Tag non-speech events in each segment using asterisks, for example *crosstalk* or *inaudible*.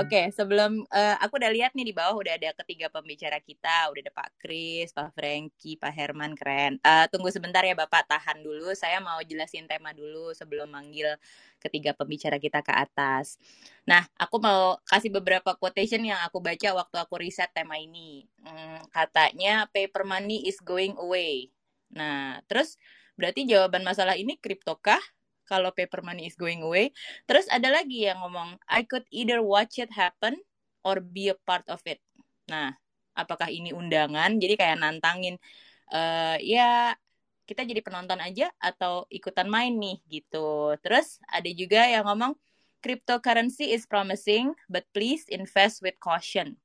Oke, sebelum uh, aku udah lihat nih di bawah udah ada ketiga pembicara kita, udah ada Pak Kris, Pak Franky, Pak Herman, keren. Uh, tunggu sebentar ya Bapak, tahan dulu. Saya mau jelasin tema dulu sebelum manggil ketiga pembicara kita ke atas. Nah, aku mau kasih beberapa quotation yang aku baca waktu aku riset tema ini. Hmm, katanya paper money is going away. Nah, terus berarti jawaban masalah ini kripto kah? Kalau paper money is going away. Terus ada lagi yang ngomong, I could either watch it happen or be a part of it. Nah, apakah ini undangan? Jadi kayak nantangin, uh, ya kita jadi penonton aja atau ikutan main nih gitu. Terus ada juga yang ngomong, cryptocurrency is promising, but please invest with caution.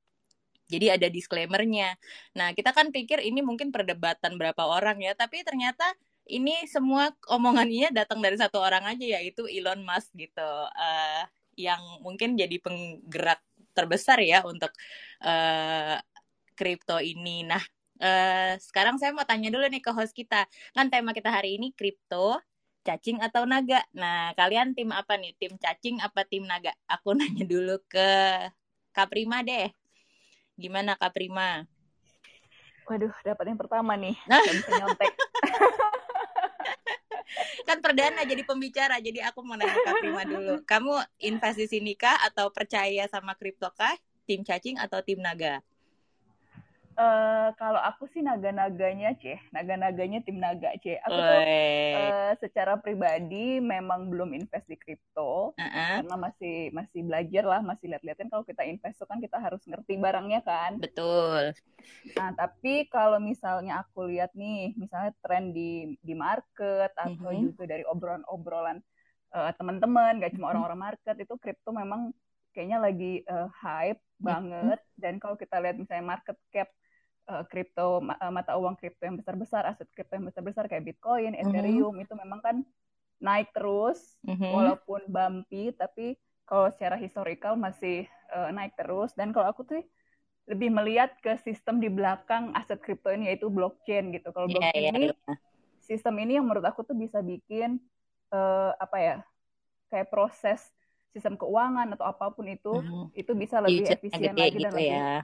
Jadi ada disclaimernya. Nah, kita kan pikir ini mungkin perdebatan berapa orang ya, tapi ternyata ini semua omongannya datang dari satu orang aja yaitu Elon Musk gitu uh, yang mungkin jadi penggerak terbesar ya untuk uh, kripto ini. Nah, uh, sekarang saya mau tanya dulu nih ke host kita. Kan tema kita hari ini kripto, cacing atau naga. Nah, kalian tim apa nih? Tim cacing apa tim naga? Aku *laughs* nanya dulu ke Kaprima deh. Gimana Kaprima? Waduh, dapat yang pertama nih. Nah. bisa nyontek. Kan perdana jadi pembicara jadi aku mau nanya Kak Prima dulu. Kamu invest di sini kah atau percaya sama kripto kah? Tim cacing atau tim naga Uh, kalau aku sih naga-naganya ceh, naga-naganya tim naga ceh. Aku tuh uh, secara pribadi memang belum invest di kripto uh -uh. karena masih masih belajar lah, masih lihat-lihatin kalau kita invest kan kita harus ngerti barangnya kan. Betul. Nah tapi kalau misalnya aku lihat nih, misalnya tren di di market atau uh mhm. -huh. juga dari obrolan-obrolan uh, teman-teman, gak cuma orang-orang market itu kripto memang kayaknya lagi uh, hype banget. Uh -huh. Dan kalau kita lihat misalnya market cap Eh, kripto uh, mata uang kripto yang besar-besar, aset kripto yang besar-besar kayak Bitcoin, mhm. Ethereum mm -hmm. itu memang kan naik terus mm -hmm. walaupun bumpy tapi kalau secara historical masih uh, naik terus dan kalau aku tuh lebih melihat ke sistem di belakang aset kripto ini yaitu blockchain gitu. Kalau yeah, blockchain yeah, ini yeah. sistem ini yang menurut aku tuh bisa bikin uh, apa ya kayak proses sistem keuangan atau apa pun itu mm -hmm. itu bisa lebih efisien lagi gitu dan lebih ya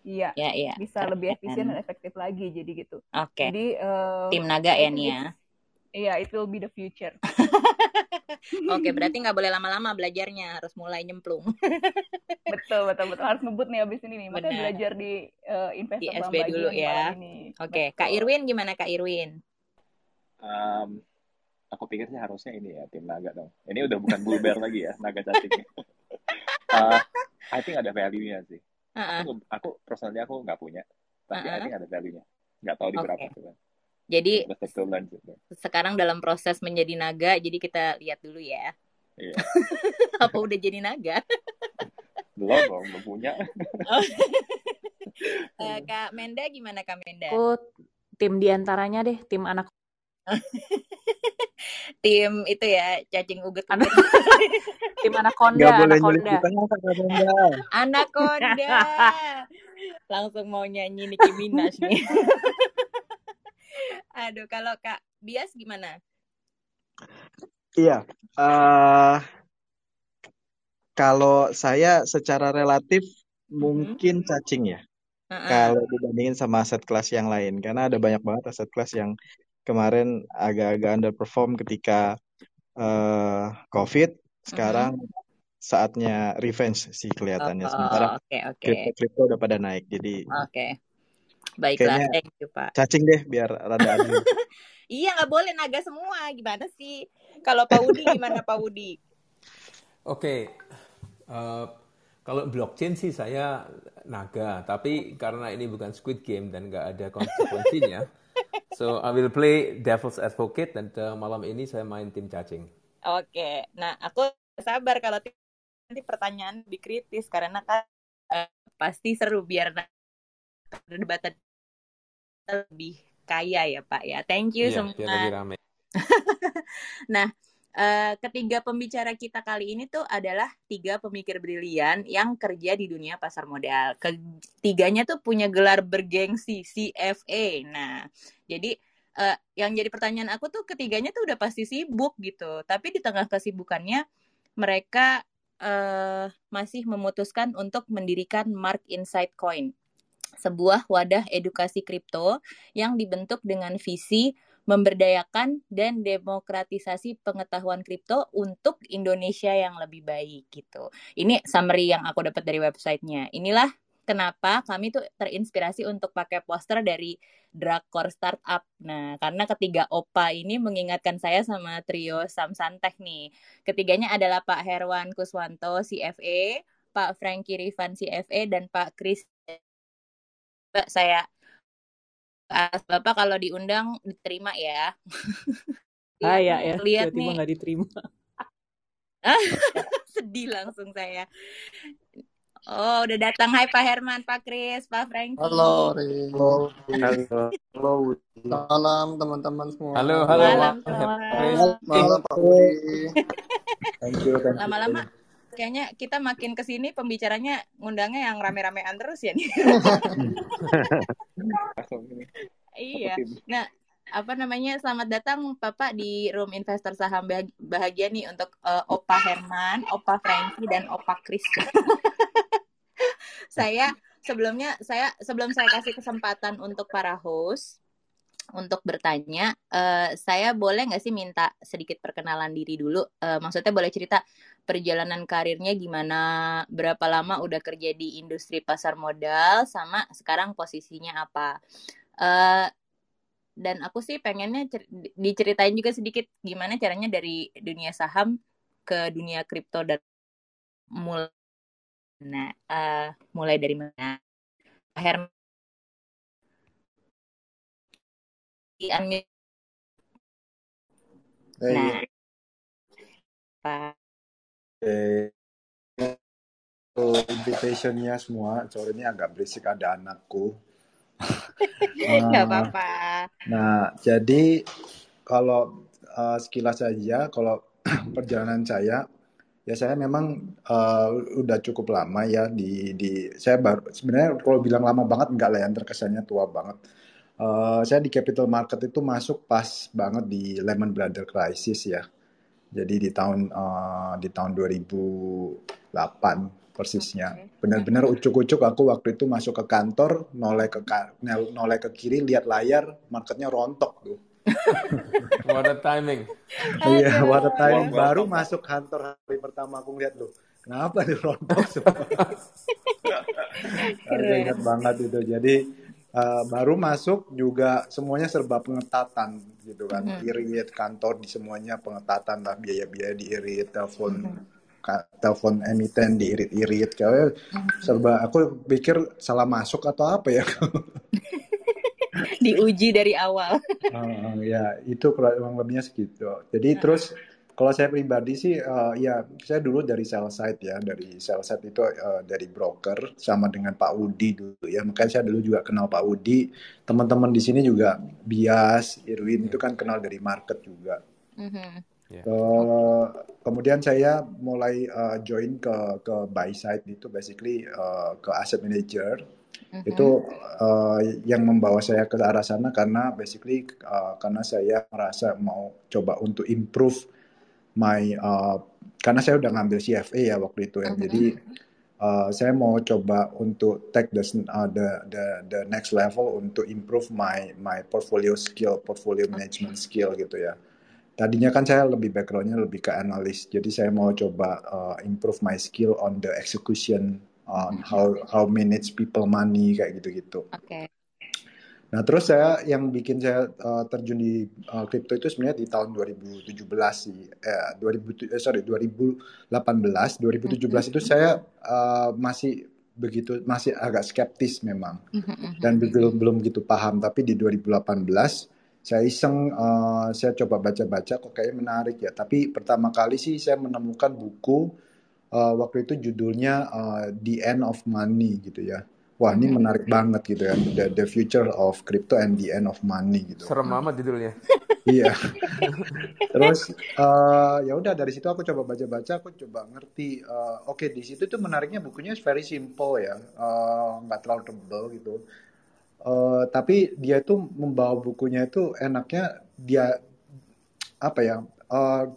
Iya, ya, ya. bisa Keren. lebih efisien dan efektif lagi jadi gitu. Oke. Okay. Jadi uh, tim naga ya nih ya. Iya, it will be the future. *laughs* Oke, okay, berarti nggak boleh lama-lama belajarnya, harus mulai nyemplung. *laughs* betul, betul, betul. Harus ngebut nih abis ini nih. Makanya belajar di uh, investor di SB dulu ya. Oke, okay. Kak Irwin gimana Kak Irwin? Um, aku pikirnya harusnya ini ya tim naga dong. Ini udah bukan bulber *laughs* lagi ya, naga cacing. uh, I think ada value-nya sih Uh-uh. Aku, aku personally aku nggak punya, tapi uh-uh. I think ada value-nya. Nggak tahu di okay. berapa sih. Jadi sekarang dalam proses menjadi naga, jadi kita lihat dulu ya. Iya. *laughs* Apa udah jadi naga? belum dong, belum punya. uh, *laughs* Kak Menda gimana Kak Menda? Aku tim di antaranya deh, tim anak *laughs* tim itu ya cacing uget anak *laughs* tim anaconda Gak boleh anaconda. anaconda. *laughs* Langsung mau nyanyi Nicki Minaj nih. *laughs* Aduh kalau kak bias gimana? Iya uh, kalau saya secara relatif mm-hmm. mungkin cacing ya. Uh-uh. kalau dibandingin sama aset kelas yang lain karena ada banyak banget aset kelas yang kemarin agak-agak underperform ketika uh, COVID. Sekarang mm -hmm. saatnya revenge sih kelihatannya. Oh, Sementara okay, okay. udah pada naik. Jadi Oke. Okay. Baiklah, thank you, Pak. Cacing deh biar rada *laughs* adil. iya, nggak boleh naga semua. Gimana sih? Kalau Pak Wudi gimana Pak Wudi? Oke. Okay. Uh, eh, kalau blockchain sih saya naga, tapi karena ini bukan Squid Game dan nggak ada konsekuensinya, *laughs* So I will play devil's advocate dan uh, malam ini saya main tim cacing. Oke, nah aku sabar kalau nanti pertanyaan lebih kritis karena kan uh, pasti seru biar perdebatan lebih kaya ya Pak ya. Thank you yeah, semua. *laughs* nah, Uh, ketiga pembicara kita kali ini tuh adalah tiga pemikir brilian yang kerja di dunia pasar modal. Ketiganya tuh punya gelar bergengsi CFA. Nah, jadi uh, yang jadi pertanyaan aku tuh ketiganya tuh udah pasti sibuk gitu. Tapi di tengah kesibukannya mereka uh, masih memutuskan untuk mendirikan Mark Insight Coin, sebuah wadah edukasi kripto yang dibentuk dengan visi memberdayakan dan demokratisasi pengetahuan kripto untuk Indonesia yang lebih baik gitu. Ini summary yang aku dapat dari websitenya. Inilah kenapa kami tuh terinspirasi untuk pakai poster dari Drakor Startup. Nah, karena ketiga opa ini mengingatkan saya sama trio Samsantech nih. Ketiganya adalah Pak Herwan Kuswanto, CFA, Pak Frankie Rifan, CFA, dan Pak Chris. Saya Bapak kalau diundang diterima ya. *laughs* Ah ya ya, lihat nih. nggak diterima. *laughs* Sedih langsung saya. Oh, udah datang. Hai Pak Herman, Pak Kris, Pak Frankie. Halo, Halo. Halo. Halo. Salam teman-teman semua. Halo, halo. Malam, Malam, Pak Thank you, thank you. Lama-lama kayaknya kita makin ke sini pembicaranya ngundangnya yang rame-ramean terus ya nih. iya. Nah, apa namanya selamat datang Bapak di Room Investor Saham Bahagia nih untuk uh, Opa Herman, Opa Frankie dan Opa Chris. *laughs* saya sebelumnya saya sebelum saya kasih kesempatan untuk para host untuk bertanya, uh, saya boleh nggak sih minta sedikit perkenalan diri dulu? Uh, maksudnya boleh cerita perjalanan karirnya gimana, berapa lama udah kerja di industri pasar modal, sama sekarang posisinya apa? Uh, dan aku sih pengennya diceritain juga sedikit gimana caranya dari dunia saham ke dunia kripto dan mulai Nah, uh, mulai dari mana? Herman. Hey. Nah, Pak. Eh, invitationnya semua, sore ini agak berisik ada anakku. *laughs* Nggak apa-apa. Nah, jadi kalau uh, sekilas saja, kalau *clears throat* perjalanan saya ya saya memang uh, udah cukup lama ya di di saya baru sebenarnya kalau bilang lama banget enggak lah yang terkesannya tua banget. Uh, saya di capital market itu masuk pas banget di Lehman Brothers crisis ya. Jadi di tahun uh, di tahun 2008 persisnya. Benar-benar ucuk-ucuk aku waktu itu masuk ke kantor, noleh ke noleh ke kiri lihat layar, marketnya rontok tuh *laughs* what a timing. Iya, what a timing. Baru masuk kantor hari pertama aku ngeliat loh. Kenapa di rontok *laughs* semua? Ingat banget itu. Jadi uh, baru masuk juga semuanya serba pengetatan gitu kan. Mm -hmm. Irit kantor di semuanya pengetatan lah biaya-biaya diirit, telepon mm -hmm telepon emiten diirit-irit kayak mm-hmm. serba aku pikir salah masuk atau apa ya *laughs* diuji dari awal. uh, *laughs* ya itu kurang lebihnya segitu. Jadi uh. terus kalau saya pribadi sih uh, ya saya dulu dari sell side ya dari sell side itu uh, dari broker sama dengan Pak Udi dulu ya makanya saya dulu juga kenal Pak Udi teman-teman di sini juga Bias Irwin itu kan kenal dari market juga. Mm-hmm. Yeah. Uh, kemudian saya mulai uh, join ke ke buy side itu basically uh, ke asset manager hmm Itu uh, yang membawa saya ke arah sana karena basically uh, karena saya merasa mau coba untuk improve my uh, karena saya udah ngambil CFA ya waktu itu ya. Mm-hmm. Jadi uh, saya mau coba untuk take the uh, the the the next level untuk improve my my portfolio skill, portfolio management skill gitu ya. Tadinya kan saya lebih backgroundnya lebih ke analis, jadi saya mau coba uh, improve my skill on the execution on how how manage people money kayak gitu-gitu. Oke. Okay. Nah terus saya yang bikin saya uh, terjun di uh, itu sebenarnya di tahun 2017 sih, eh, 2000 eh, sorry 2018, 2017 mm -hmm. itu saya uh, masih begitu masih agak skeptis memang mm -hmm. dan belum belum gitu paham. Tapi di 2018 saya iseng uh, saya coba baca-baca kok kayak menarik ya. Tapi pertama kali sih saya menemukan buku uh, waktu itu judulnya uh, The End of Money gitu ya. Wah ini hmm. menarik banget gitu ya, the, the future of crypto and the end of money gitu. Serem amat judulnya. iya. *laughs* Terus uh, ya udah dari situ aku coba baca-baca, aku coba ngerti. Uh, Oke okay, di situ tuh menariknya bukunya very simple ya, nggak uh, terlalu tebel gitu. Uh, tapi dia itu membawa bukunya itu enaknya dia apa ya? Uh,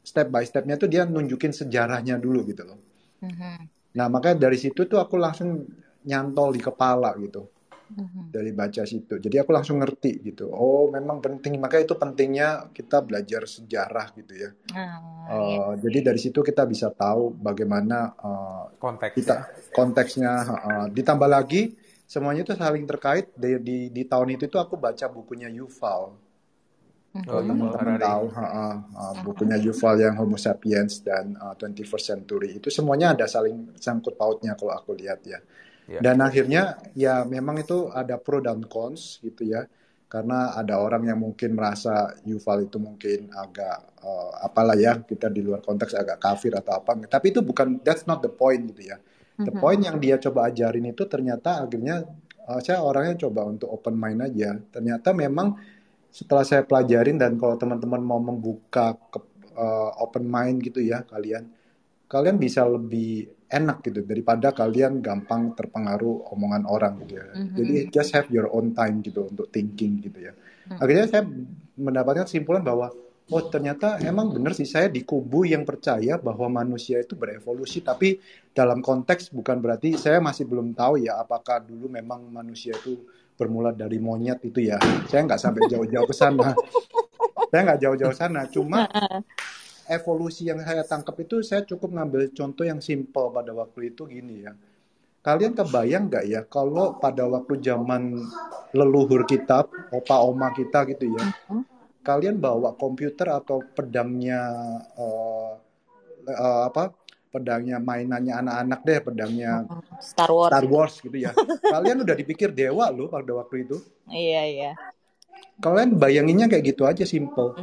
step by stepnya tuh dia nunjukin sejarahnya dulu gitu loh. Mm-hmm. Nah makanya dari situ tuh aku langsung nyantol di kepala gitu mm-hmm. dari baca situ. Jadi aku langsung ngerti gitu. Oh memang penting makanya itu pentingnya kita belajar sejarah gitu ya. Oh, uh, iya. Jadi dari situ kita bisa tahu bagaimana uh, konteks kita konteksnya. Uh, ditambah lagi semuanya itu saling terkait. Di, di, di tahun itu tuh aku baca bukunya Yuval. Oh, teman-teman tahu uh, uh, bukunya Yuval yang Homo sapiens dan uh, 21st century itu semuanya ada saling sangkut pautnya kalau aku lihat ya. Yeah. Dan akhirnya ya memang itu ada pro dan cons gitu ya. Karena ada orang yang mungkin merasa Yuval itu mungkin agak uh, apalah ya kita di luar konteks agak kafir atau apa. Tapi itu bukan that's not the point gitu ya. The mm-hmm. point yang dia coba ajarin itu ternyata akhirnya uh, saya orangnya coba untuk open mind aja. Ternyata memang setelah saya pelajarin dan kalau teman-teman mau membuka ke, uh, open mind gitu ya kalian kalian bisa lebih enak gitu daripada kalian gampang terpengaruh omongan orang gitu ya. Mm-hmm. Jadi just have your own time gitu untuk thinking gitu ya. Mm-hmm. Akhirnya saya mendapatkan kesimpulan bahwa oh ternyata emang benar sih saya di kubu yang percaya bahwa manusia itu berevolusi tapi dalam konteks bukan berarti saya masih belum tahu ya apakah dulu memang manusia itu bermula dari monyet itu ya. Saya nggak sampai jauh-jauh ke sana. *laughs* saya nggak jauh-jauh sana. Cuma evolusi yang saya tangkap itu saya cukup ngambil contoh yang simple pada waktu itu gini ya. Kalian kebayang nggak ya kalau pada waktu zaman leluhur kita, opa oma kita gitu ya, kalian bawa komputer atau pedangnya uh, uh, apa pedangnya mainannya anak-anak deh, pedangnya Star Wars. Star Wars gitu ya. *laughs* Kalian udah dipikir dewa loh pada waktu itu. Iya, iya. Kalian bayanginnya kayak gitu aja simple.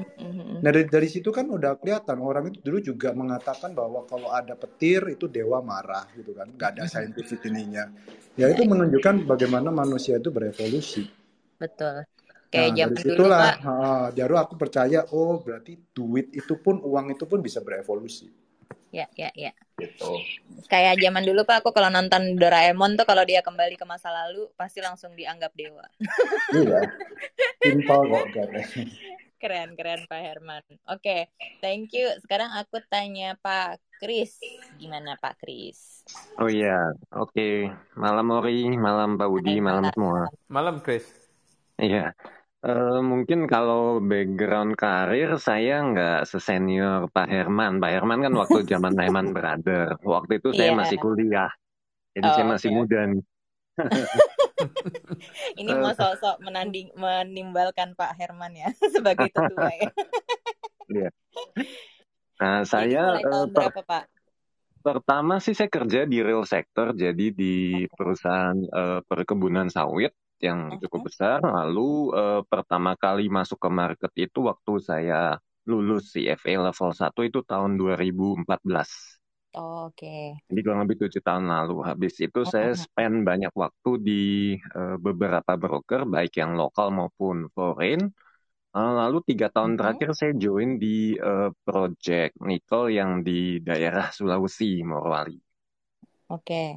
Nah dari, dari situ kan udah kelihatan orang itu dulu juga mengatakan bahwa kalau ada petir itu dewa marah gitu kan, nggak ada scientific ininya. Ya itu menunjukkan bagaimana manusia itu berevolusi. Betul. Kayak nah, dari situlah, dulu, Pak. Ha, aku percaya, oh berarti duit itu pun uang itu pun bisa berevolusi ya ya ya gitu kayak zaman dulu pak aku kalau nonton Doraemon tuh kalau dia kembali ke masa lalu pasti langsung dianggap dewa iya *laughs* simpel kok keren keren Pak Herman oke okay, thank you sekarang aku tanya Pak Kris gimana Pak Kris oh iya oke okay. malam Ori malam Pak Budi malam, malam semua malam Kris iya Uh, mungkin kalau background karir saya nggak sesenior Pak Herman. Pak Herman kan waktu *laughs* zaman Lehman Brother. Waktu itu saya yeah. masih kuliah. Jadi oh, saya masih okay. muda nih. *laughs* *laughs* Ini mau sosok menanding menimbalkan Pak Herman ya *laughs* sebagai *laughs* ketua ya. Iya. Nah, saya uh, berapa, Pak? Pertama sih saya kerja di real sector, jadi di perusahaan uh, perkebunan sawit yang cukup besar. Lalu uh, pertama kali masuk ke market itu waktu saya lulus CFA level 1 itu tahun 2014. Oh, Oke. Okay. Jadi kurang lebih tujuh tahun lalu. Habis itu oh, saya spend banyak waktu di uh, beberapa broker, baik yang lokal maupun foreign. Uh, lalu tiga tahun uh -huh. terakhir saya join di uh, project nikel yang di daerah Sulawesi, Morowali. Oke. Okay.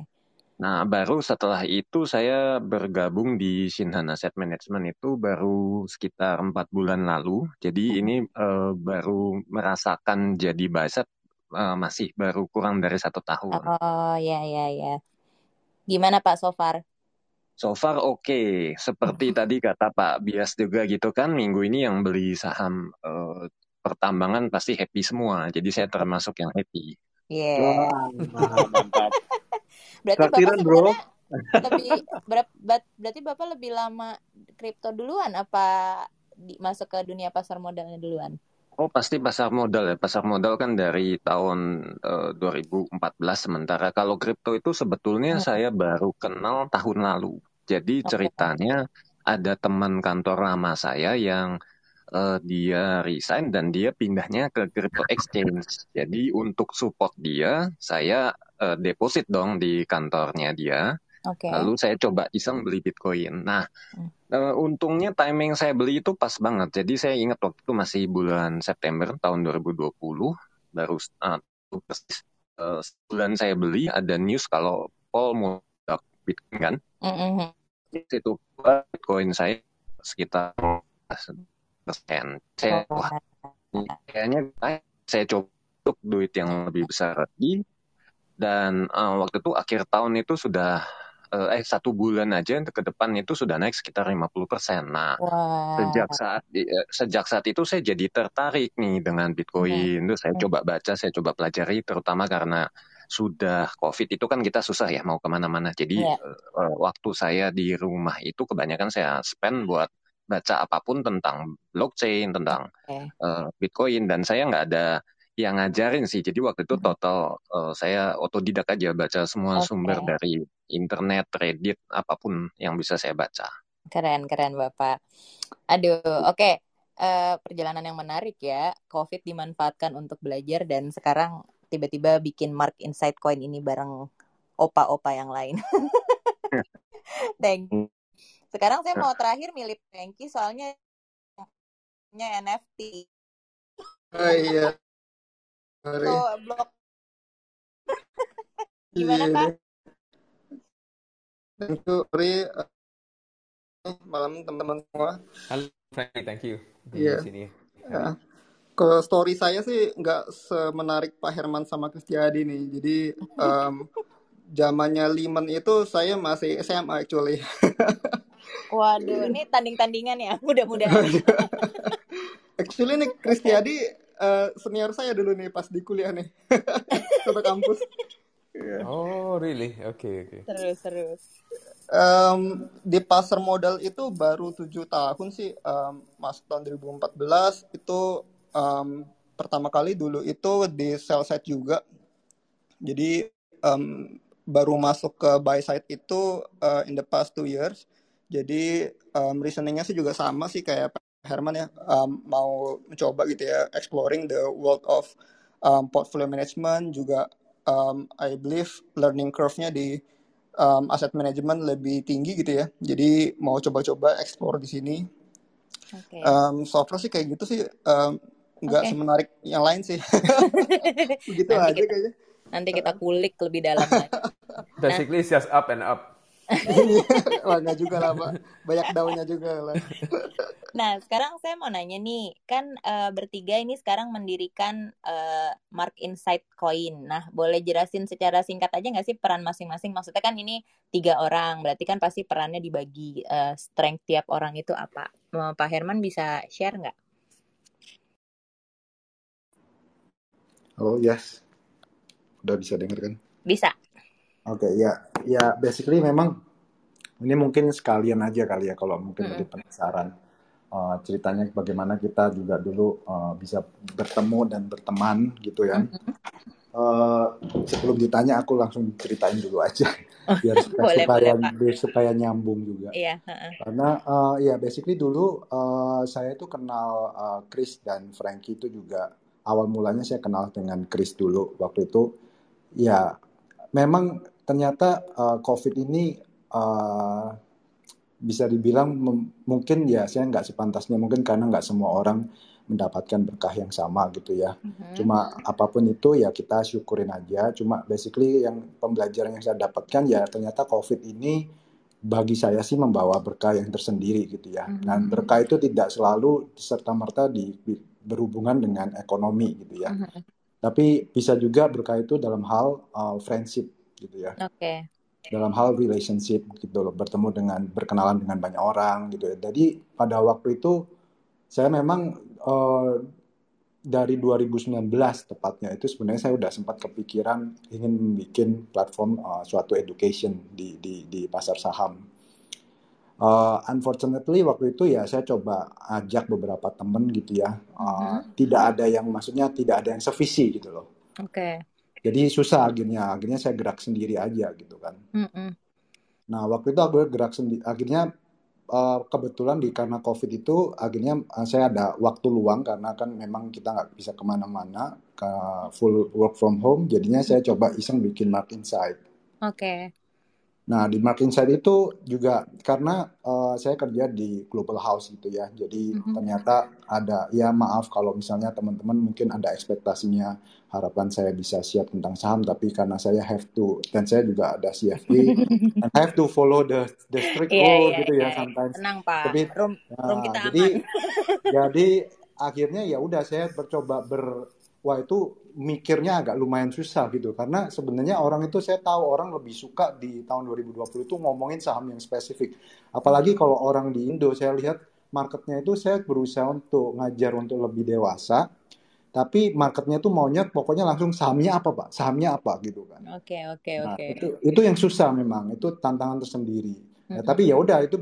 Nah, baru setelah itu saya bergabung di Shinhan Asset Management itu baru sekitar empat bulan lalu. Jadi ini uh, baru merasakan jadi baset uh, masih baru kurang dari satu tahun. Oh ya ya ya. Gimana Pak so far? So far oke. Okay. Seperti *laughs* tadi kata Pak Bias juga gitu kan, minggu ini yang beli saham uh, pertambangan pasti happy semua. Jadi saya termasuk yang happy. Iya. Yeah. mantap. *laughs* Berarti Bapak bro. lebih ber, berarti Bapak lebih lama kripto duluan apa di, masuk ke dunia pasar modalnya duluan? Oh pasti pasar modal ya. Pasar modal kan dari tahun uh, eh, 2014 sementara kalau kripto itu sebetulnya hmm. saya baru kenal tahun lalu. Jadi ceritanya ada teman kantor lama saya yang uh, dia resign dan dia pindahnya ke crypto exchange. Jadi untuk support dia, saya uh, deposit dong di kantornya dia. Okay. Lalu saya coba iseng beli Bitcoin. Nah, hmm. Uh, untungnya timing saya beli itu pas banget. Jadi saya ingat waktu itu masih bulan September tahun 2020, baru uh, persis uh, bulan saya beli ada news kalau Paul mau Bitcoin kan. Mm -hmm. Itu Bitcoin saya sekitar persen. Saya wah, kayaknya saya coba untuk duit yang lebih besar lagi. dan uh, waktu itu akhir tahun itu sudah eh satu bulan aja ke depan itu sudah naik sekitar 50 persen. Nah, wow. sejak saat uh, sejak saat itu saya jadi tertarik nih dengan Bitcoin. Terus saya coba baca, saya coba pelajari, terutama karena sudah COVID itu kan kita susah ya mau ke mana-mana. Jadi yeah. uh, waktu saya di rumah itu kebanyakan saya spend buat baca apa pun tentang blockchain, tentang okay. uh, Bitcoin, dan saya nggak ada yang ngajarin sih. Jadi waktu itu total uh, saya otodidak aja baca semua okay. sumber dari internet, Reddit, apa pun yang bisa saya baca. Keren, keren Bapak. Aduh, oke. Okay. Uh, perjalanan yang menarik ya. COVID dimanfaatkan untuk belajar dan sekarang tiba-tiba bikin Mark Insight Coin ini bareng opa-opa yang lain. *laughs* Thank you. Sekarang saya mau terakhir milih Franky soalnya NFT. Oh iya. Sorry. So, blok. *laughs* Gimana yeah. Pak? Thank you, Ri. Malam teman-teman semua. Halo, Franky, thank you. Iya. Yeah. Sini. Ya. Ke story saya sih nggak semenarik Pak Herman sama Kristiadi nih. Jadi um, *laughs* zamannya Liman itu saya masih SMA actually. *laughs* Waduh, ini tanding-tandingan ya, mudah-mudahan. *laughs* Actually nih Kristiadi uh, senior saya dulu nih pas di kuliah nih, satu kampus. Yeah. Oh, really? Oke, okay, oke. Okay. Terus, terus. Um, di pasar modal itu baru tujuh tahun sih, um, masuk tahun 2014 itu um, pertama kali dulu itu di sell side juga. Jadi um, baru masuk ke buy side itu uh, in the past two years. Jadi um, reasoningnya sih juga sama sih kayak Herman ya um, mau mencoba gitu ya exploring the world of um, portfolio management juga um, I believe learning curve-nya di um, asset management lebih tinggi gitu ya. Jadi mau coba-coba explore di sini. Okay. Um, so far sih kayak gitu sih um, nggak okay. semenarik yang lain sih. *laughs* Begitu nanti aja kita, kayaknya. Nanti kita kulik lebih dalam lagi. Basically nah. just up and up. *laughs* Wah, enggak juga lah, Pak. Banyak daunnya juga lah. *laughs* Nah, sekarang saya mau nanya nih, kan uh, bertiga ini sekarang mendirikan uh, Mark Insight Coin. Nah, boleh jelasin secara singkat aja nggak sih peran masing-masing? Maksudnya kan ini tiga orang, berarti kan pasti perannya dibagi uh, strength tiap orang itu apa? Pak Herman bisa share nggak? Halo, yes. Udah bisa dengar kan? Bisa. Oke, okay, ya, ya basically memang ini mungkin sekalian aja kali ya kalau mungkin -hmm. penasaran uh, ceritanya bagaimana kita juga dulu uh, bisa bertemu dan berteman gitu ya. Uh, sebelum ditanya aku langsung ceritain dulu aja *laughs* biar supaya boleh, supaya, boleh, supaya nyambung juga. Iya. Uh -uh. Karena uh, ya basically dulu uh, saya itu kenal uh, Chris dan Frankie itu juga awal mulanya saya kenal dengan Chris dulu waktu itu ya memang ternyata uh, COVID ini uh, bisa dibilang mungkin ya saya nggak sepantasnya mungkin karena nggak semua orang mendapatkan berkah yang sama gitu ya. Mm-hmm. Cuma apa pun itu ya kita syukurin aja. Cuma basically yang pembelajaran yang saya dapatkan ya ternyata COVID ini bagi saya sih membawa berkah yang tersendiri gitu ya. Mm-hmm. Dan berkah itu tidak selalu serta merta di, berhubungan dengan ekonomi gitu ya. Mm-hmm. Tapi bisa juga berkah itu dalam hal uh, friendship gitu ya. Oke. Okay. Dalam hal relationship gitu loh, bertemu dengan berkenalan dengan banyak orang gitu ya. Jadi pada waktu itu saya memang uh, dari 2019 tepatnya itu sebenarnya saya udah sempat kepikiran ingin membuat platform uh, suatu education di di di pasar saham. Uh, unfortunately waktu itu ya saya coba ajak beberapa temen gitu ya, uh, -huh. tidak ada yang maksudnya tidak ada yang sevisi gitu loh. Oke. Okay jadi susah akhirnya akhirnya saya gerak sendiri aja gitu kan mm -mm. nah waktu itu aku gerak sendiri akhirnya uh, kebetulan di karena covid itu akhirnya uh, saya ada waktu luang karena kan memang kita nggak bisa ke mana-mana ke full work from home jadinya saya coba iseng bikin mark insight oke okay. Nah, di Mark Insight itu juga karena uh, saya kerja di Global House gitu ya. Jadi mm -hmm. ternyata ada ya maaf kalau misalnya teman-teman mungkin ada ekspektasinya harapan saya bisa siap tentang saham tapi karena saya have to dan saya juga ada CFP *laughs* and I have to follow the the strict yeah, rule yeah, gitu yeah, ya yeah. sometimes. Tenang, Pak. Tapi, room, room kita jadi, aman. *laughs* jadi akhirnya ya udah saya bercoba ber wah itu mikirnya agak lumayan susah gitu. Karena sebenarnya orang itu saya tahu orang lebih suka di tahun 2020 itu ngomongin saham yang spesifik. Apalagi kalau orang di Indo saya lihat marketnya itu saya berusaha untuk ngajar untuk lebih dewasa. Tapi marketnya tuh maunya pokoknya langsung sahamnya apa pak? Sahamnya apa gitu kan. Oke okay, oke okay, nah, oke. itu itu yang susah memang. Itu tantangan tersendiri. Ya, tapi ya udah itu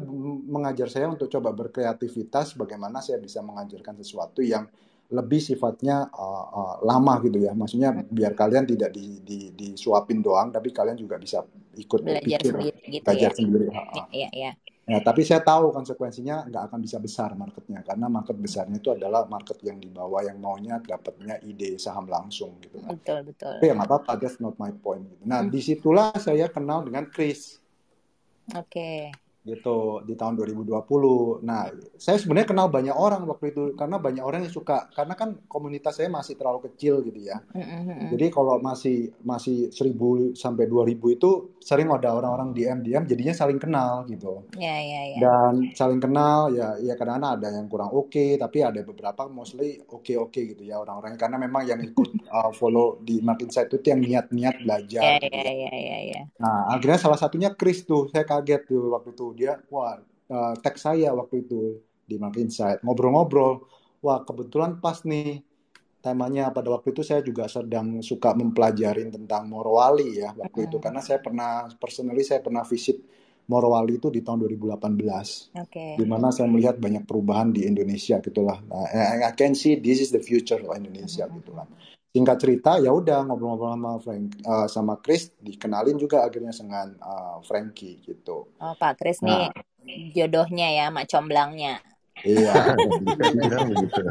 mengajar saya untuk coba berkreativitas bagaimana saya bisa mengajarkan sesuatu yang lebih sifatnya uh, uh, lama gitu ya. Maksudnya biar kalian tidak di, di, disuapin doang, tapi kalian juga bisa ikut belajar pikir, sendiri, gitu belajar ya. sendiri. Ya, ya, ya. Ya, tapi saya tahu konsekuensinya nggak akan bisa besar marketnya karena market besarnya itu adalah market yang di bawah yang maunya dapatnya ide saham langsung gitu kan. Betul betul. Tapi ya nggak apa-apa, that's not my point. Gitu. Nah hmm. di situlah saya kenal dengan Chris. Oke. Okay. Gitu di tahun 2020. Nah, saya sebenarnya kenal banyak orang waktu itu karena banyak orang yang suka karena kan komunitas saya masih terlalu kecil gitu ya. Mm-hmm. Jadi kalau masih masih 1000 sampai 2000 itu sering ada orang-orang DM-DM jadinya saling kenal gitu. Iya, yeah, iya, yeah, yeah. Dan saling kenal ya ya kadang-kadang ada yang kurang oke okay, tapi ada beberapa mostly oke-oke okay gitu ya orang-orangnya karena memang yang ikut *laughs* uh, follow di Market Insight itu yang niat-niat belajar. Iya, gitu iya, ya. iya, iya, iya. Nah, akhirnya salah satunya Chris tuh. Saya kaget tuh waktu itu dia wah uh, teks saya waktu itu di Market Insight. Ngobrol-ngobrol wah kebetulan pas nih temanya pada waktu itu saya juga sedang suka mempelajari tentang Morowali ya waktu itu. Karena saya pernah personally saya pernah visit Morowali itu di tahun 2018 okay. di mana saya melihat banyak perubahan di Indonesia gitulah. Nah, I can see this is the future of Indonesia uh-huh. gitulah singkat cerita ya udah ngobrol-ngobrol sama Frank uh, sama Chris dikenalin juga akhirnya dengan uh, Frankie gitu. Oh Pak Chris nah, nih jodohnya ya mak comblangnya. Iya. *laughs* gitu.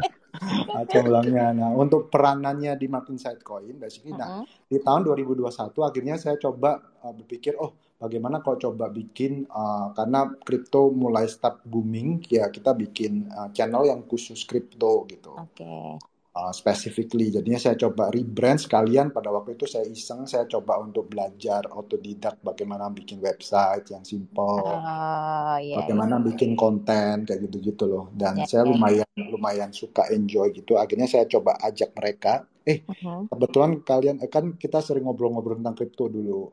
comblangnya. Nah untuk peranannya di Martin Side Coin, basically, uh -huh. nah di tahun 2021 akhirnya saya coba uh, berpikir oh bagaimana kalau coba bikin uh, karena kripto mulai start booming ya kita bikin uh, channel yang khusus kripto gitu. Oke. Okay uh, specifically. Jadinya saya coba rebrand sekalian pada waktu itu saya iseng saya coba untuk belajar otodidak bagaimana bikin website yang simple, oh, yeah, bagaimana yeah. bikin konten kayak gitu-gitu loh. Dan yeah, saya lumayan lumayan suka enjoy gitu. Akhirnya saya coba ajak mereka. Eh uh-huh. kebetulan kalian eh, kan kita sering ngobrol-ngobrol tentang kripto dulu.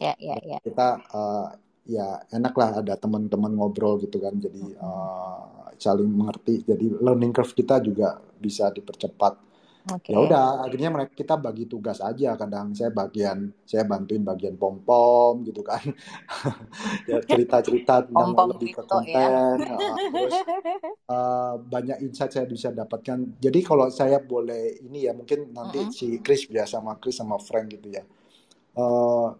Ya yeah, ya yeah, yeah. Kita uh, ya enak lah ada teman-teman ngobrol gitu kan jadi uh, saling mengerti jadi learning curve kita juga bisa dipercepat Okay. Ya udah, akhirnya mereka kita bagi tugas aja. Kadang saya bagian, saya bantuin bagian pom pom gitu kan, *laughs* ya, cerita-cerita tentang pom -pom lebih ke ya. konten. Ya. Uh, terus uh, banyak insight saya bisa dapatkan. Jadi kalau saya boleh ini ya, mungkin nanti uh -huh. si Chris biasa sama Chris sama Frank gitu ya. Uh,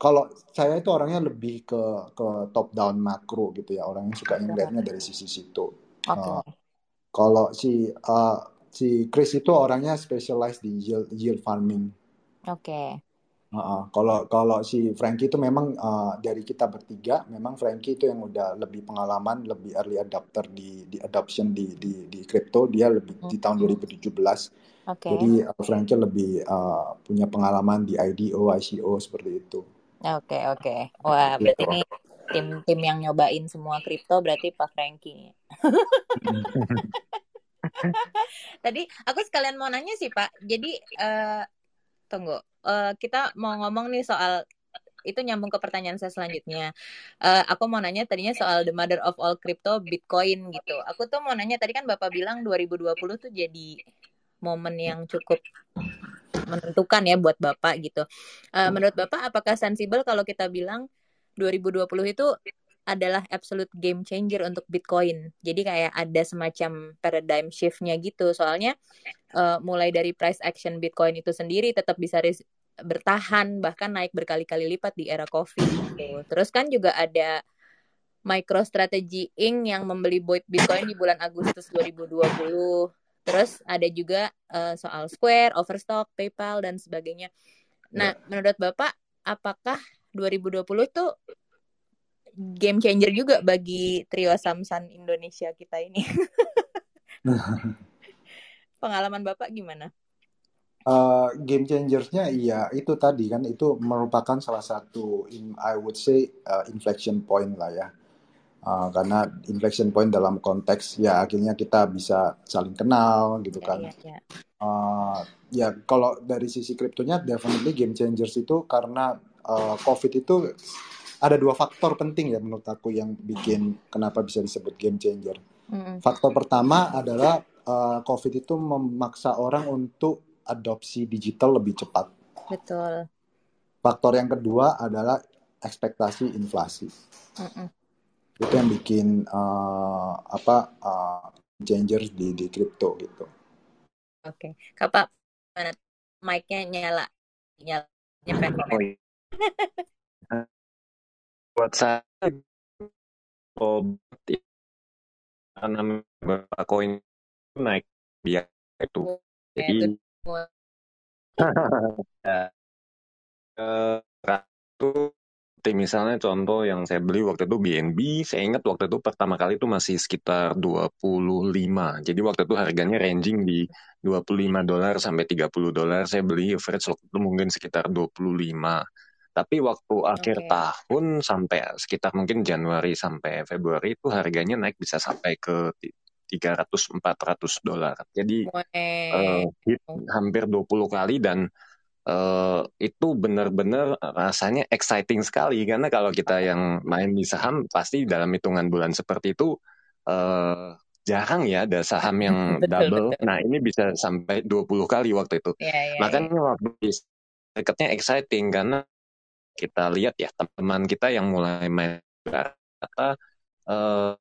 kalau saya itu orangnya lebih ke ke top down makro gitu ya orang yang suka ngeliatnya dari sisi situ. Okay. Uh, kalau si uh, si Chris itu orangnya specialized di yield, yield farming. Oke. Okay. Uh, kalau kalau si Frankie itu memang uh, dari kita bertiga, memang Frankie itu yang udah lebih pengalaman, lebih early adapter di di adoption di di di crypto, dia lebih hmm. di tahun 2017. Okay. Jadi uh, Frankie lebih uh, punya pengalaman di IDO, ICO seperti itu. Oke okay, oke. Okay. Wah gitu. berarti ini tim-tim yang nyobain semua kripto berarti Pak Frankie. *laughs* Tadi aku sekalian mau nanya sih Pak. Jadi uh, tunggu, uh, kita mau ngomong nih soal itu nyambung ke pertanyaan saya selanjutnya. Uh, aku mau nanya tadinya soal the mother of all crypto, Bitcoin gitu. Aku tuh mau nanya tadi kan Bapak bilang 2020 tuh jadi momen yang cukup menentukan ya buat Bapak gitu. Uh, menurut Bapak apakah sensibel kalau kita bilang 2020 itu adalah absolute game changer untuk Bitcoin. Jadi kayak ada semacam paradigm shift-nya gitu. Soalnya uh, mulai dari price action Bitcoin itu sendiri tetap bisa bertahan bahkan naik berkali-kali lipat di era Covid gitu. Terus kan juga ada MicroStrategy Inc yang membeli Bitcoin di bulan Agustus 2020 Terus ada juga uh, soal Square, Overstock, PayPal dan sebagainya. Nah, yeah. menurut Bapak apakah 2020 itu game changer juga bagi trio Samsung Indonesia kita ini? *laughs* Pengalaman Bapak gimana? Uh, game changersnya iya itu tadi kan itu merupakan salah satu in, I would say uh, inflection point lah ya uh, karena inflection point dalam konteks ya akhirnya kita bisa saling kenal gitu kan. Yeah, yeah, yeah. Uh, ya kalau dari sisi kriptonya definitely game changers itu karena uh, COVID itu ada dua faktor penting ya menurut aku yang bikin kenapa bisa disebut game changer. Mm. Faktor pertama adalah uh, COVID itu memaksa orang untuk adopsi digital lebih cepat. Betul. Faktor yang kedua adalah ekspektasi inflasi. Mm-mm. Itu yang bikin uh, apa uh, changer di di kripto gitu. Oke, okay. Kapak mana mic-nya nyala nyala nyepet oh, iya. Buat saya oh, karena beberapa koin naik biar itu. Jadi *laughs* ya, itu seperti misalnya contoh yang saya beli waktu itu BNB, saya ingat waktu itu pertama kali itu masih sekitar 25. Jadi waktu itu harganya ranging di 25 dolar sampai 30 dolar. Saya beli average waktu itu mungkin sekitar 25. Tapi waktu akhir okay. tahun sampai sekitar mungkin Januari sampai Februari itu harganya naik bisa sampai ke 300-400 dolar. Jadi uh, hit hampir 20 kali dan uh, itu benar-benar rasanya exciting sekali karena kalau kita yang main di saham pasti dalam hitungan bulan seperti itu uh, jarang ya ada saham yang *laughs* betul, double. Betul. Nah ini bisa sampai 20 kali waktu itu. Ya, ya, Makanya ya. waktu dekatnya exciting karena kita lihat ya teman-teman kita yang mulai main kata uh,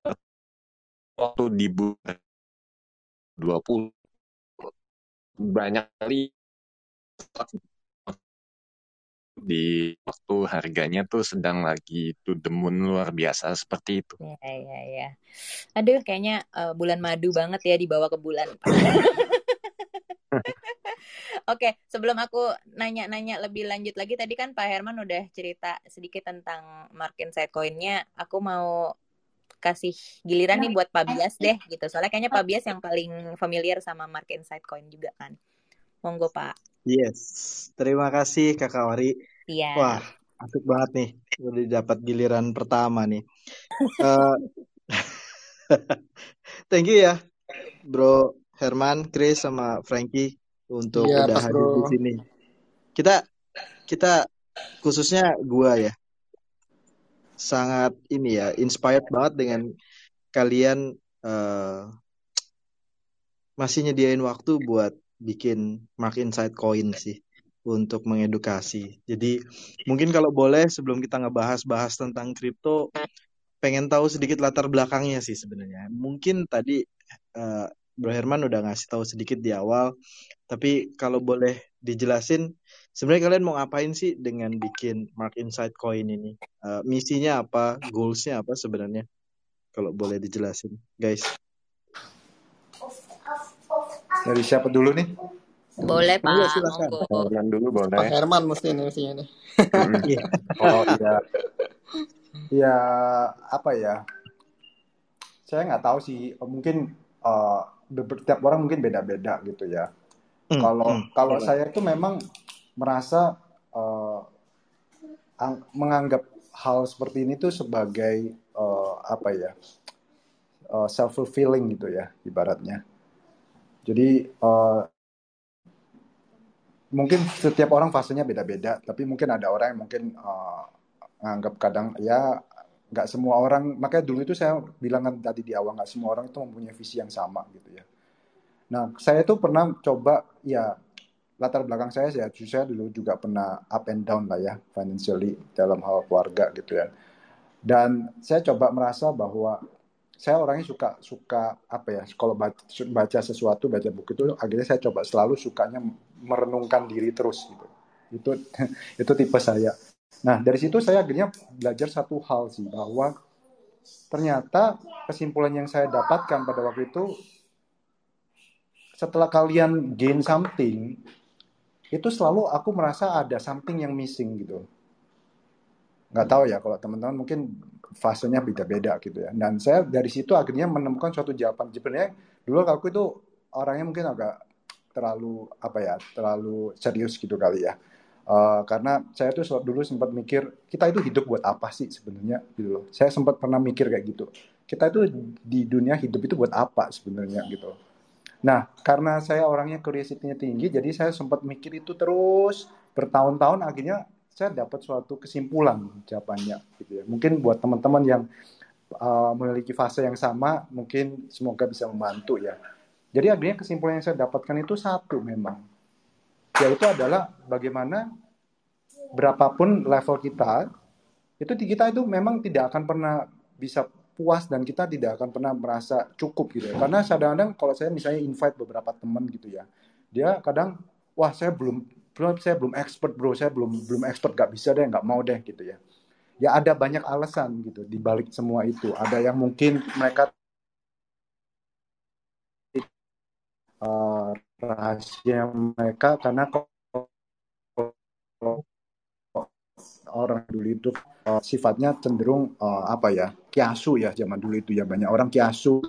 waktu di bulan 20 banyak kali di waktu harganya tuh sedang lagi to the moon luar biasa seperti itu. Iya, iya, iya. Aduh, kayaknya uh, bulan madu banget ya dibawa ke bulan. *laughs* Oke, okay, sebelum aku nanya-nanya lebih lanjut lagi, tadi kan Pak Herman udah cerita sedikit tentang market side coinnya. Aku mau kasih giliran nih buat Pak Bias deh, gitu. Soalnya kayaknya Pak Bias yang paling familiar sama market side coin juga kan. Monggo Pak. Yes, terima kasih Kakak Wari. Iya. Wah, asik banget nih. Udah dapat giliran pertama nih. uh, *laughs* thank you ya, Bro Herman, Chris, sama Frankie untuk ya, udah hadir di sini. Kita kita khususnya gua ya sangat ini ya inspired banget dengan kalian uh, masih nyediain waktu buat bikin Mark Inside Coin sih untuk mengedukasi. Jadi mungkin kalau boleh sebelum kita ngebahas-bahas tentang kripto, pengen tahu sedikit latar belakangnya sih sebenarnya. Mungkin tadi uh, Bro Herman udah ngasih tahu sedikit di awal, tapi kalau boleh dijelasin, sebenarnya kalian mau ngapain sih dengan bikin Mark Inside Coin ini? Uh, misinya apa? Goalsnya apa sebenarnya? Kalau boleh dijelasin, guys. Dari siapa dulu nih? Boleh Pak. Boleh, silakan. Herman dulu boleh. Pak Herman mesti ini mestinya nih. *laughs* Iya. oh iya. Ya apa ya? Saya nggak tahu sih. Mungkin uh, setiap orang mungkin beda-beda gitu ya. Hmm. Kalau hmm. kalau hmm. saya itu memang merasa uh, menganggap hal seperti ini tuh sebagai uh, apa ya? Uh, self fulfilling gitu ya ibaratnya jadi uh, mungkin setiap orang fasenya beda-beda, tapi mungkin ada orang yang mungkin uh, nganggap kadang ya nggak semua orang makanya dulu itu saya bilang kan tadi di awal nggak semua orang itu mempunyai visi yang sama gitu ya. Nah saya itu pernah coba ya latar belakang saya saya saya dulu juga pernah up and down lah ya financially dalam hal keluarga gitu ya. Dan saya coba merasa bahwa saya orangnya suka suka apa ya kalau baca, baca sesuatu baca buku itu akhirnya saya coba selalu sukanya merenungkan diri terus gitu. Itu *laughs* itu tipe saya. Nah dari situ saya akhirnya belajar satu hal sih bahwa ternyata kesimpulan yang saya dapatkan pada waktu itu setelah kalian gain something itu selalu aku merasa ada something yang missing gitu. Nggak tahu ya kalau teman-teman mungkin fasenya beda-beda gitu ya. Dan saya dari situ akhirnya menemukan suatu jawaban. Sebenarnya dulu aku itu orangnya mungkin agak terlalu apa ya, terlalu serius gitu kali ya. Uh, karena saya tuh dulu sempat mikir kita itu hidup buat apa sih sebenarnya gitu loh. Saya sempat pernah mikir kayak gitu. Kita itu di dunia hidup itu buat apa sebenarnya gitu. Nah, karena saya orangnya curiosity-nya tinggi, jadi saya sempat mikir itu terus bertahun-tahun akhirnya saya dapat suatu kesimpulan jawabannya gitu ya. Mungkin buat teman-teman yang uh, memiliki fase yang sama, mungkin semoga bisa membantu ya. Jadi akhirnya kesimpulan yang saya dapatkan itu satu memang yaitu adalah bagaimana berapapun level kita itu kita itu memang tidak akan pernah bisa puas dan kita tidak akan pernah merasa cukup gitu ya. Karena kadang-kadang kalau saya misalnya invite beberapa teman gitu ya, dia kadang wah saya belum belum saya belum expert bro, saya belum belum expert gak bisa deh, nggak mau deh gitu ya. Ya ada banyak alasan gitu di balik semua itu. Ada yang mungkin mereka uh, rahasia mereka karena orang dulu itu uh, sifatnya cenderung uh, apa ya kiasu ya zaman dulu itu ya banyak orang kiasu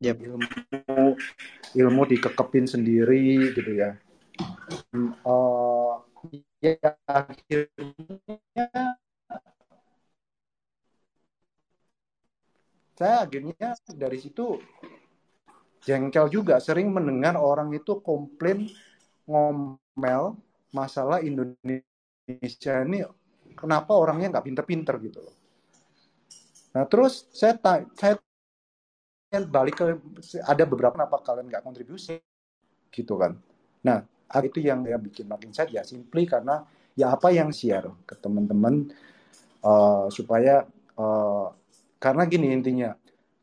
yep. ilmu ilmu dikekepin sendiri gitu ya uh, ya akhirnya saya akhirnya dari situ jengkel juga sering mendengar orang itu komplain ngomel masalah Indonesia ini kenapa orangnya nggak pinter-pinter gitu loh. Nah terus saya saya balik ke ada beberapa kenapa kalian nggak kontribusi gitu kan. Nah itu yang ya bikin makin saya ya simply karena ya apa yang share ke teman-teman uh, supaya uh, karena gini intinya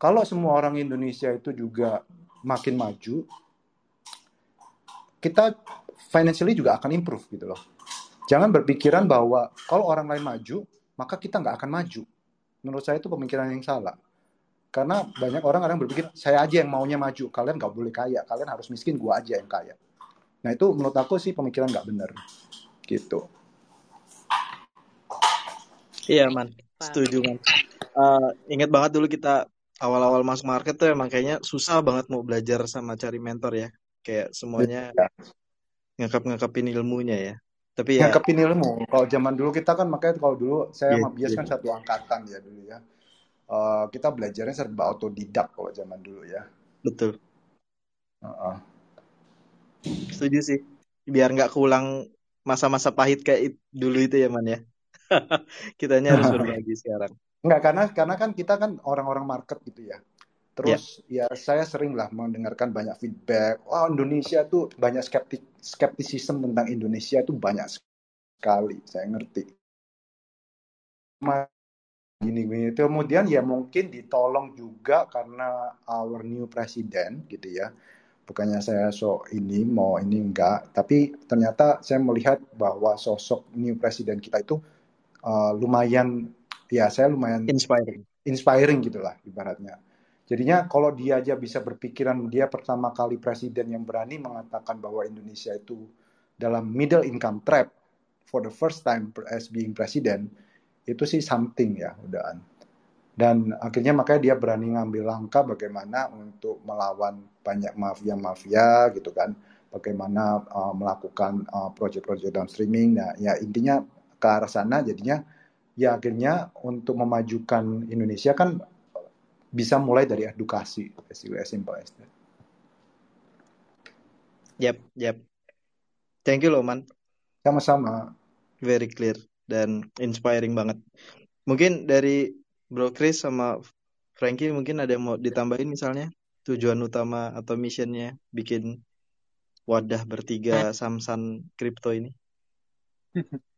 kalau semua orang Indonesia itu juga makin maju, kita financially juga akan improve gitu loh. Jangan berpikiran bahwa kalau orang lain maju, maka kita nggak akan maju. Menurut saya itu pemikiran yang salah. Karena banyak orang orang berpikir, saya aja yang maunya maju, kalian nggak boleh kaya, kalian harus miskin, gua aja yang kaya. Nah itu menurut aku sih pemikiran nggak benar. Gitu. Iya man, setuju man. Uh, ingat banget dulu kita awal-awal masuk market tuh emang kayaknya susah banget mau belajar sama cari mentor ya. Kayak semuanya ya. ngekap-ngekapin ilmunya ya. Tapi ya ngekapin ilmu. Kalau zaman dulu kita kan makanya kalau dulu saya yeah, sama Bias kan satu angkatan ya dulu ya. Uh, kita belajarnya serba autodidak kalau zaman dulu ya. Betul. Uh -uh. Setuju sih. Biar nggak keulang masa-masa pahit kayak dulu itu ya man ya. *laughs* Kitanya harus *laughs* berbagi sekarang. Enggak, karena karena kan kita kan orang-orang market gitu ya. Terus yeah. ya saya sering lah mendengarkan banyak feedback. Wah, oh, Indonesia tuh banyak skeptik skeptisisme tentang Indonesia itu banyak sekali. Saya ngerti. Gini, gini. Kemudian ya mungkin ditolong juga karena our new president gitu ya. Bukannya saya so ini mau ini enggak, tapi ternyata saya melihat bahwa sosok new president kita itu uh, lumayan ya saya lumayan inspiring inspiring gitulah ibaratnya jadinya kalau dia aja bisa berpikiran dia pertama kali presiden yang berani mengatakan bahwa Indonesia itu dalam middle income trap for the first time as being president itu sih something ya udahan dan akhirnya makanya dia berani ngambil langkah bagaimana untuk melawan banyak mafia-mafia gitu kan bagaimana uh, melakukan uh, proyek-proyek downstreaming nah ya intinya ke arah sana jadinya ya akhirnya untuk memajukan Indonesia kan bisa mulai dari edukasi as simple as that. Yep, yep. Thank you loh man. Sama-sama. Very clear dan inspiring banget. Mungkin dari Bro Chris sama Frankie mungkin ada yang mau ditambahin misalnya tujuan utama atau missionnya bikin wadah bertiga Samsan kripto ini. *laughs*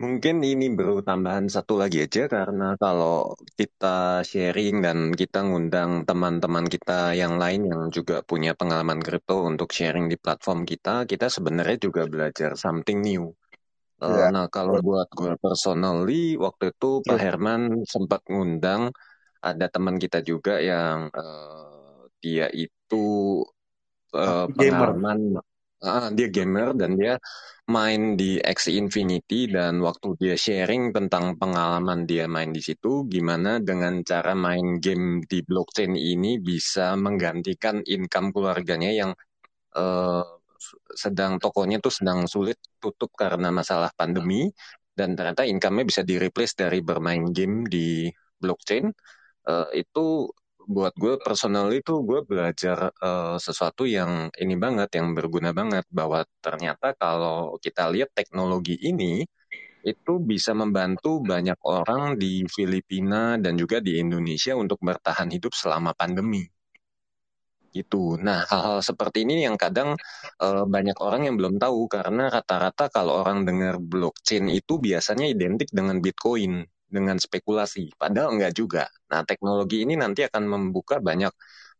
Mungkin ini baru tambahan satu lagi aja karena kalau kita sharing dan kita ngundang teman-teman kita yang lain yang juga punya pengalaman kripto untuk sharing di platform kita, kita sebenarnya juga belajar something new. Yeah. Nah kalau buat gue personally waktu itu Pak yeah. Herman sempat ngundang ada teman kita juga yang uh, dia itu uh, pengalaman Uh, dia gamer dan dia main di X Infinity dan waktu dia sharing tentang pengalaman dia main di situ, gimana dengan cara main game di blockchain ini bisa menggantikan income keluarganya yang uh, sedang tokonya tuh sedang sulit tutup karena masalah pandemi. Dan ternyata income-nya bisa di replace dari bermain game di blockchain. Uh, itu buat gue personal itu gue belajar uh, sesuatu yang ini banget yang berguna banget. Bahwa ternyata kalau kita lihat teknologi ini itu bisa membantu banyak orang di Filipina dan juga di Indonesia untuk bertahan hidup selama pandemi gitu. Nah, hal-hal seperti ini yang kadang uh, banyak orang yang belum tahu karena rata-rata kalau orang dengar blockchain itu biasanya identik dengan Bitcoin, dengan spekulasi. Padahal enggak juga. Nah, teknologi ini nanti akan membuka banyak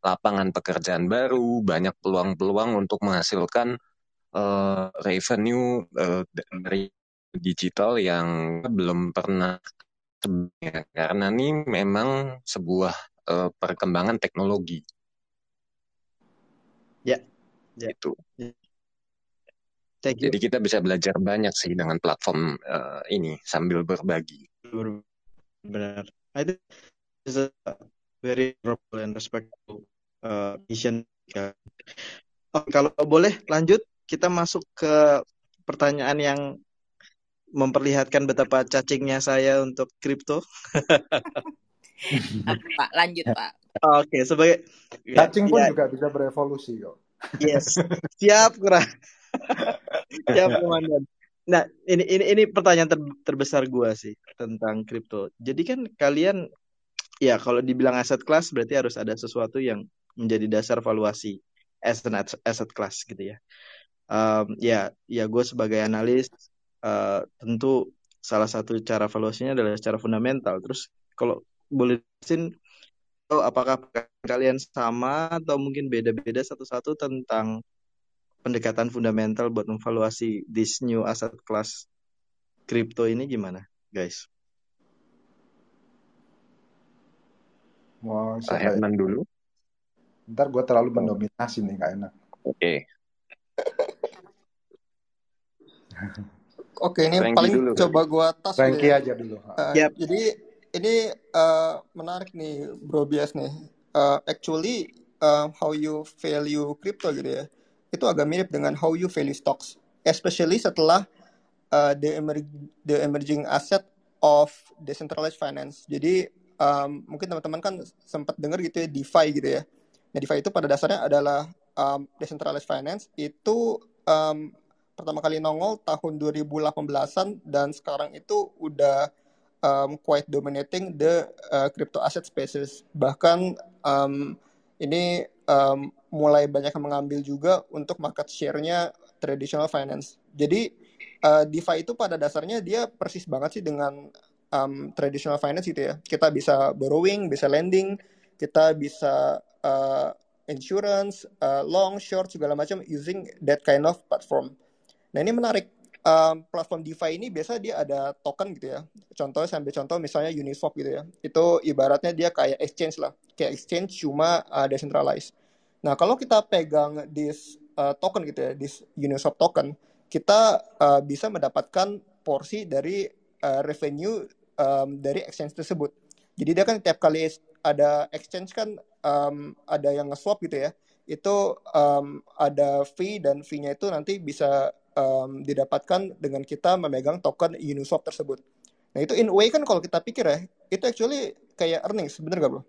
lapangan pekerjaan baru, banyak peluang-peluang untuk menghasilkan uh, revenue uh, dari digital yang belum pernah sebelumnya karena ini memang sebuah uh, perkembangan teknologi. Ya, ya. Itu. Jadi kita bisa belajar banyak sih dengan platform uh, ini sambil berbagi. Benar. I think is a very proper and respectful uh, mission. Oh, kalau boleh lanjut, kita masuk ke pertanyaan yang memperlihatkan betapa cacingnya saya untuk kripto. *laughs* Pak, lanjut Pak. Oke, okay, sebagai cacing ya, pun ya. juga bisa berevolusi kok. Yes, *laughs* siap kurang. *laughs* siap komandan. Nah, ini ini ini pertanyaan ter, terbesar gua sih tentang kripto. Jadi kan kalian ya kalau dibilang aset kelas berarti harus ada sesuatu yang menjadi dasar valuasi as an asset class gitu ya. Um, ya, ya gue sebagai analis uh, tentu salah satu cara valuasinya adalah secara fundamental. Terus kalau boleh sin apakah kalian sama atau mungkin beda-beda satu-satu tentang pendekatan fundamental buat memvaluasi this new asset class crypto ini gimana, guys? Mau Pak Herman dulu. Ntar gue terlalu mendominasi nih, gak enak. Oke. Okay. Oke, ini Frankie paling dulu, coba gue tas. Frankie ya. aja dulu. Uh, yep. Jadi ini uh, menarik nih Bro Bias nih. Uh, actually uh, how you value crypto gitu ya. Itu agak mirip dengan how you value stocks. Especially setelah uh, the, emer the emerging asset of decentralized finance. Jadi um, mungkin teman-teman kan sempat dengar gitu ya DeFi gitu ya. Nah DeFi itu pada dasarnya adalah um, decentralized finance itu um, pertama kali nongol tahun 2018-an dan sekarang itu udah um, quite dominating the uh, crypto asset spaces. Bahkan um, ini um, mulai banyak yang mengambil juga untuk market share-nya traditional finance. Jadi uh, DeFi itu pada dasarnya dia persis banget sih dengan um, traditional finance gitu ya. Kita bisa borrowing, bisa lending, kita bisa uh, insurance, uh, long, short segala macam using that kind of platform. Nah ini menarik um, platform DeFi ini biasa dia ada token gitu ya. Contohnya sambil contoh misalnya Uniswap gitu ya. Itu ibaratnya dia kayak exchange lah. Kayak exchange cuma uh, decentralized. Nah, kalau kita pegang this uh, token gitu ya, this Uniswap token, kita uh, bisa mendapatkan porsi dari uh, revenue um, dari exchange tersebut. Jadi dia kan tiap kali ada exchange kan um, ada yang nge-swap gitu ya. Itu um, ada fee dan fee-nya itu nanti bisa um, didapatkan dengan kita memegang token Uniswap tersebut. Nah itu in way kan kalau kita pikir ya, itu actually kayak earnings, bener gak bro?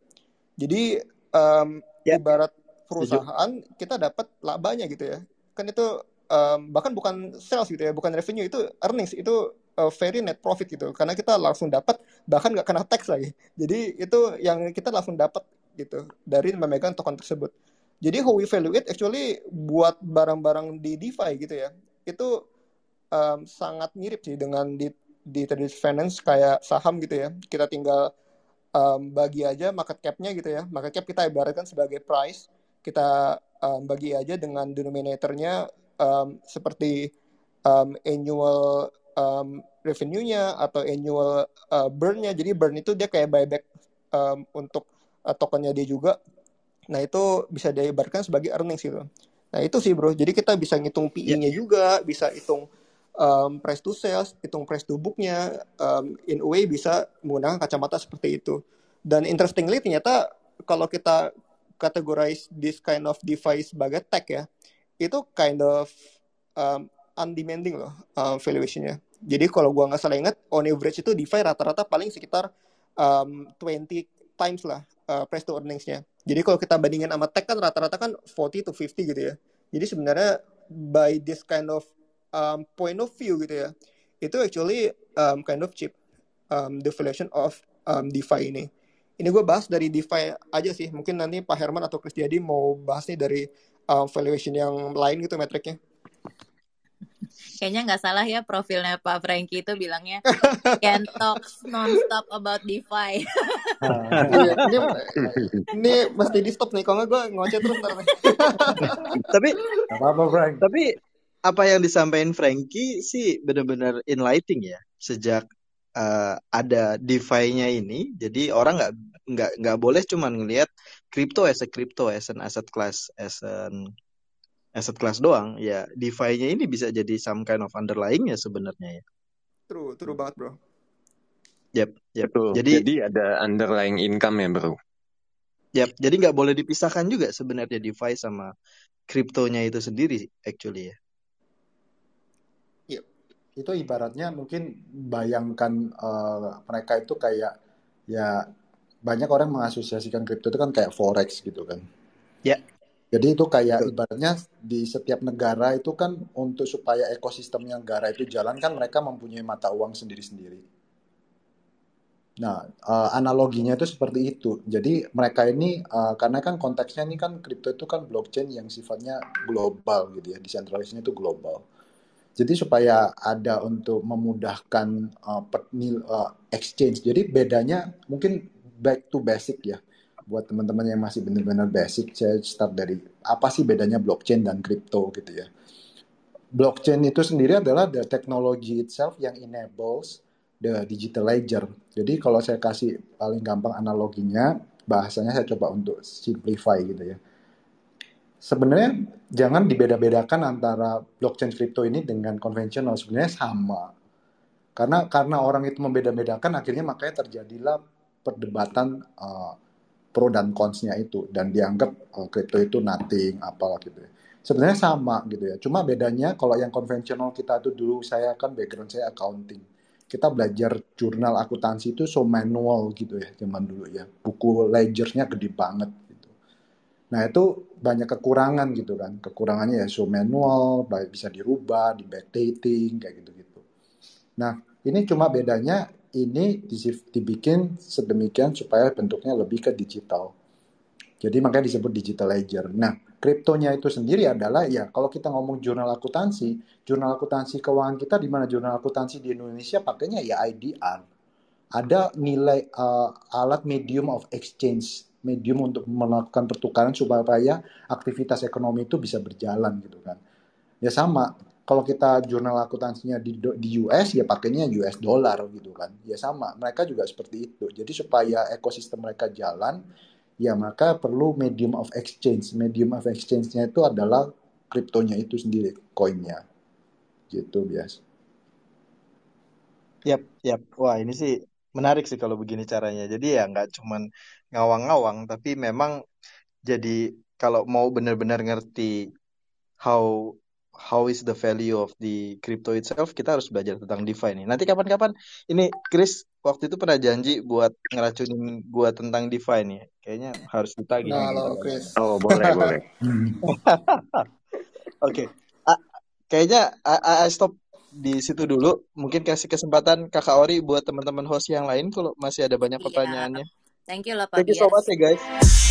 Jadi um, yeah. ibarat perusahaan kita dapat labanya gitu ya. Kan itu um, bahkan bukan sales gitu ya, bukan revenue itu earnings itu uh, very net profit gitu. Karena kita langsung dapat bahkan nggak kena tax lagi. Jadi itu yang kita langsung dapat gitu dari memegang token tersebut. Jadi how we value it actually buat barang-barang di DeFi gitu ya itu um, sangat mirip sih dengan di di traditional finance kayak saham gitu ya. Kita tinggal um, bagi aja market cap-nya gitu ya. Market cap kita ibaratkan sebagai price. Kita um, bagi aja dengan denominatornya um, seperti um, annual um, revenue-nya atau annual uh, burn-nya. Jadi burn itu dia kayak buyback um, untuk uh, tokennya dia juga. Nah itu bisa diibaratkan sebagai earnings gitu. Nah itu sih bro, jadi kita bisa ngitung PI-nya yeah. juga, bisa hitung um, price to sales, hitung price to book-nya, um, in a way bisa menggunakan kacamata seperti itu. Dan interestingly ternyata kalau kita categorize this kind of device sebagai tech ya, itu kind of um, undemanding loh um, valuationnya. Jadi kalau gua nggak salah ingat, on average itu DeFi rata-rata paling sekitar um, 20 times lah uh, price to earningsnya. Jadi kalau kita bandingin sama tech kan rata-rata kan 40 to 50 gitu ya. Jadi sebenarnya by this kind of um, point of view gitu ya, itu actually um, kind of cheap um, the valuation of um, DeFi ini. Ini gue bahas dari DeFi aja sih. Mungkin nanti Pak Herman atau Chris Jadi mau bahas nih dari um, valuation yang lain gitu metriknya. Kayaknya nggak salah ya profilnya Pak Frankie itu bilangnya *laughs* can talk non-stop about DeFi. Iya, ini, ini mesti di stop nih, kalau nggak gue ngoceh terus ntar *laughs* tapi apa apa Frank. Tapi apa yang disampaikan Frankie sih benar-benar enlightening ya. Sejak uh, ada DeFi-nya ini, jadi orang nggak nggak nggak boleh cuma ngelihat crypto as a crypto as an asset class as an asset class doang ya DeFi-nya ini bisa jadi some kind of underlying ya sebenarnya ya true true banget bro yep, yep. Betul. Jadi, jadi ada underlying income ya bro yep. jadi nggak boleh dipisahkan juga sebenarnya DeFi sama kriptonya itu sendiri actually ya yep. itu ibaratnya mungkin bayangkan uh, mereka itu kayak ya banyak orang mengasosiasikan kripto itu kan kayak forex gitu kan ya jadi itu kayak ibaratnya di setiap negara itu kan untuk supaya ekosistem negara itu jalan kan mereka mempunyai mata uang sendiri-sendiri. Nah, uh, analoginya itu seperti itu. Jadi mereka ini uh, karena kan konteksnya ini kan kripto itu kan blockchain yang sifatnya global gitu ya, desentralisasinya itu global. Jadi supaya ada untuk memudahkan uh, uh, exchange. Jadi bedanya mungkin back to basic ya buat teman-teman yang masih benar-benar basic, saya start dari apa sih bedanya blockchain dan crypto gitu ya. Blockchain itu sendiri adalah the technology itself yang enables the digital ledger. Jadi kalau saya kasih paling gampang analoginya, bahasanya saya coba untuk simplify gitu ya. Sebenarnya jangan dibeda-bedakan antara blockchain crypto ini dengan konvensional sebenarnya sama. Karena karena orang itu membeda-bedakan akhirnya makanya terjadilah perdebatan uh, pro dan consnya itu dan dianggap uh, crypto itu nothing apalah gitu ya. Sebenarnya sama gitu ya. Cuma bedanya kalau yang konvensional kita itu dulu saya kan background saya accounting. Kita belajar jurnal akuntansi itu so manual gitu ya zaman dulu ya. Buku ledgernya gede banget gitu. Nah itu banyak kekurangan gitu kan. Kekurangannya ya so manual, bisa dirubah, di backdating kayak gitu-gitu. Nah ini cuma bedanya ini dibikin sedemikian supaya bentuknya lebih ke digital. Jadi makanya disebut digital ledger. Nah, kriptonya itu sendiri adalah ya kalau kita ngomong jurnal akuntansi, jurnal akuntansi keuangan kita di mana jurnal akuntansi di Indonesia pakainya ya IDR. Ada nilai uh, alat medium of exchange, medium untuk melakukan pertukaran supaya aktivitas ekonomi itu bisa berjalan gitu kan. Ya sama, kalau kita jurnal akuntansinya di, di US ya pakainya US dollar gitu kan. Ya sama mereka juga seperti itu. Jadi supaya ekosistem mereka jalan ya maka perlu medium of exchange. Medium of exchange-nya itu adalah kriptonya itu sendiri koinnya gitu bias. Yap, yap. Wah, ini sih menarik sih kalau begini caranya. Jadi ya nggak cuman ngawang-ngawang, tapi memang jadi kalau mau benar-benar ngerti how how is the value of the crypto itself, kita harus belajar tentang DeFi nih. Nanti kapan-kapan ini Chris waktu itu pernah janji buat ngeracunin gua tentang DeFi nih. Kayaknya harus ditagih. Nah, halo Chris. Oh, boleh, *laughs* boleh. *laughs* Oke. Okay. kayaknya I, I stop di situ dulu. Mungkin kasih kesempatan Kakak Ori buat teman-teman host yang lain kalau masih ada banyak iya. pertanyaannya. Thank you loh Pak Thank you so much ya guys.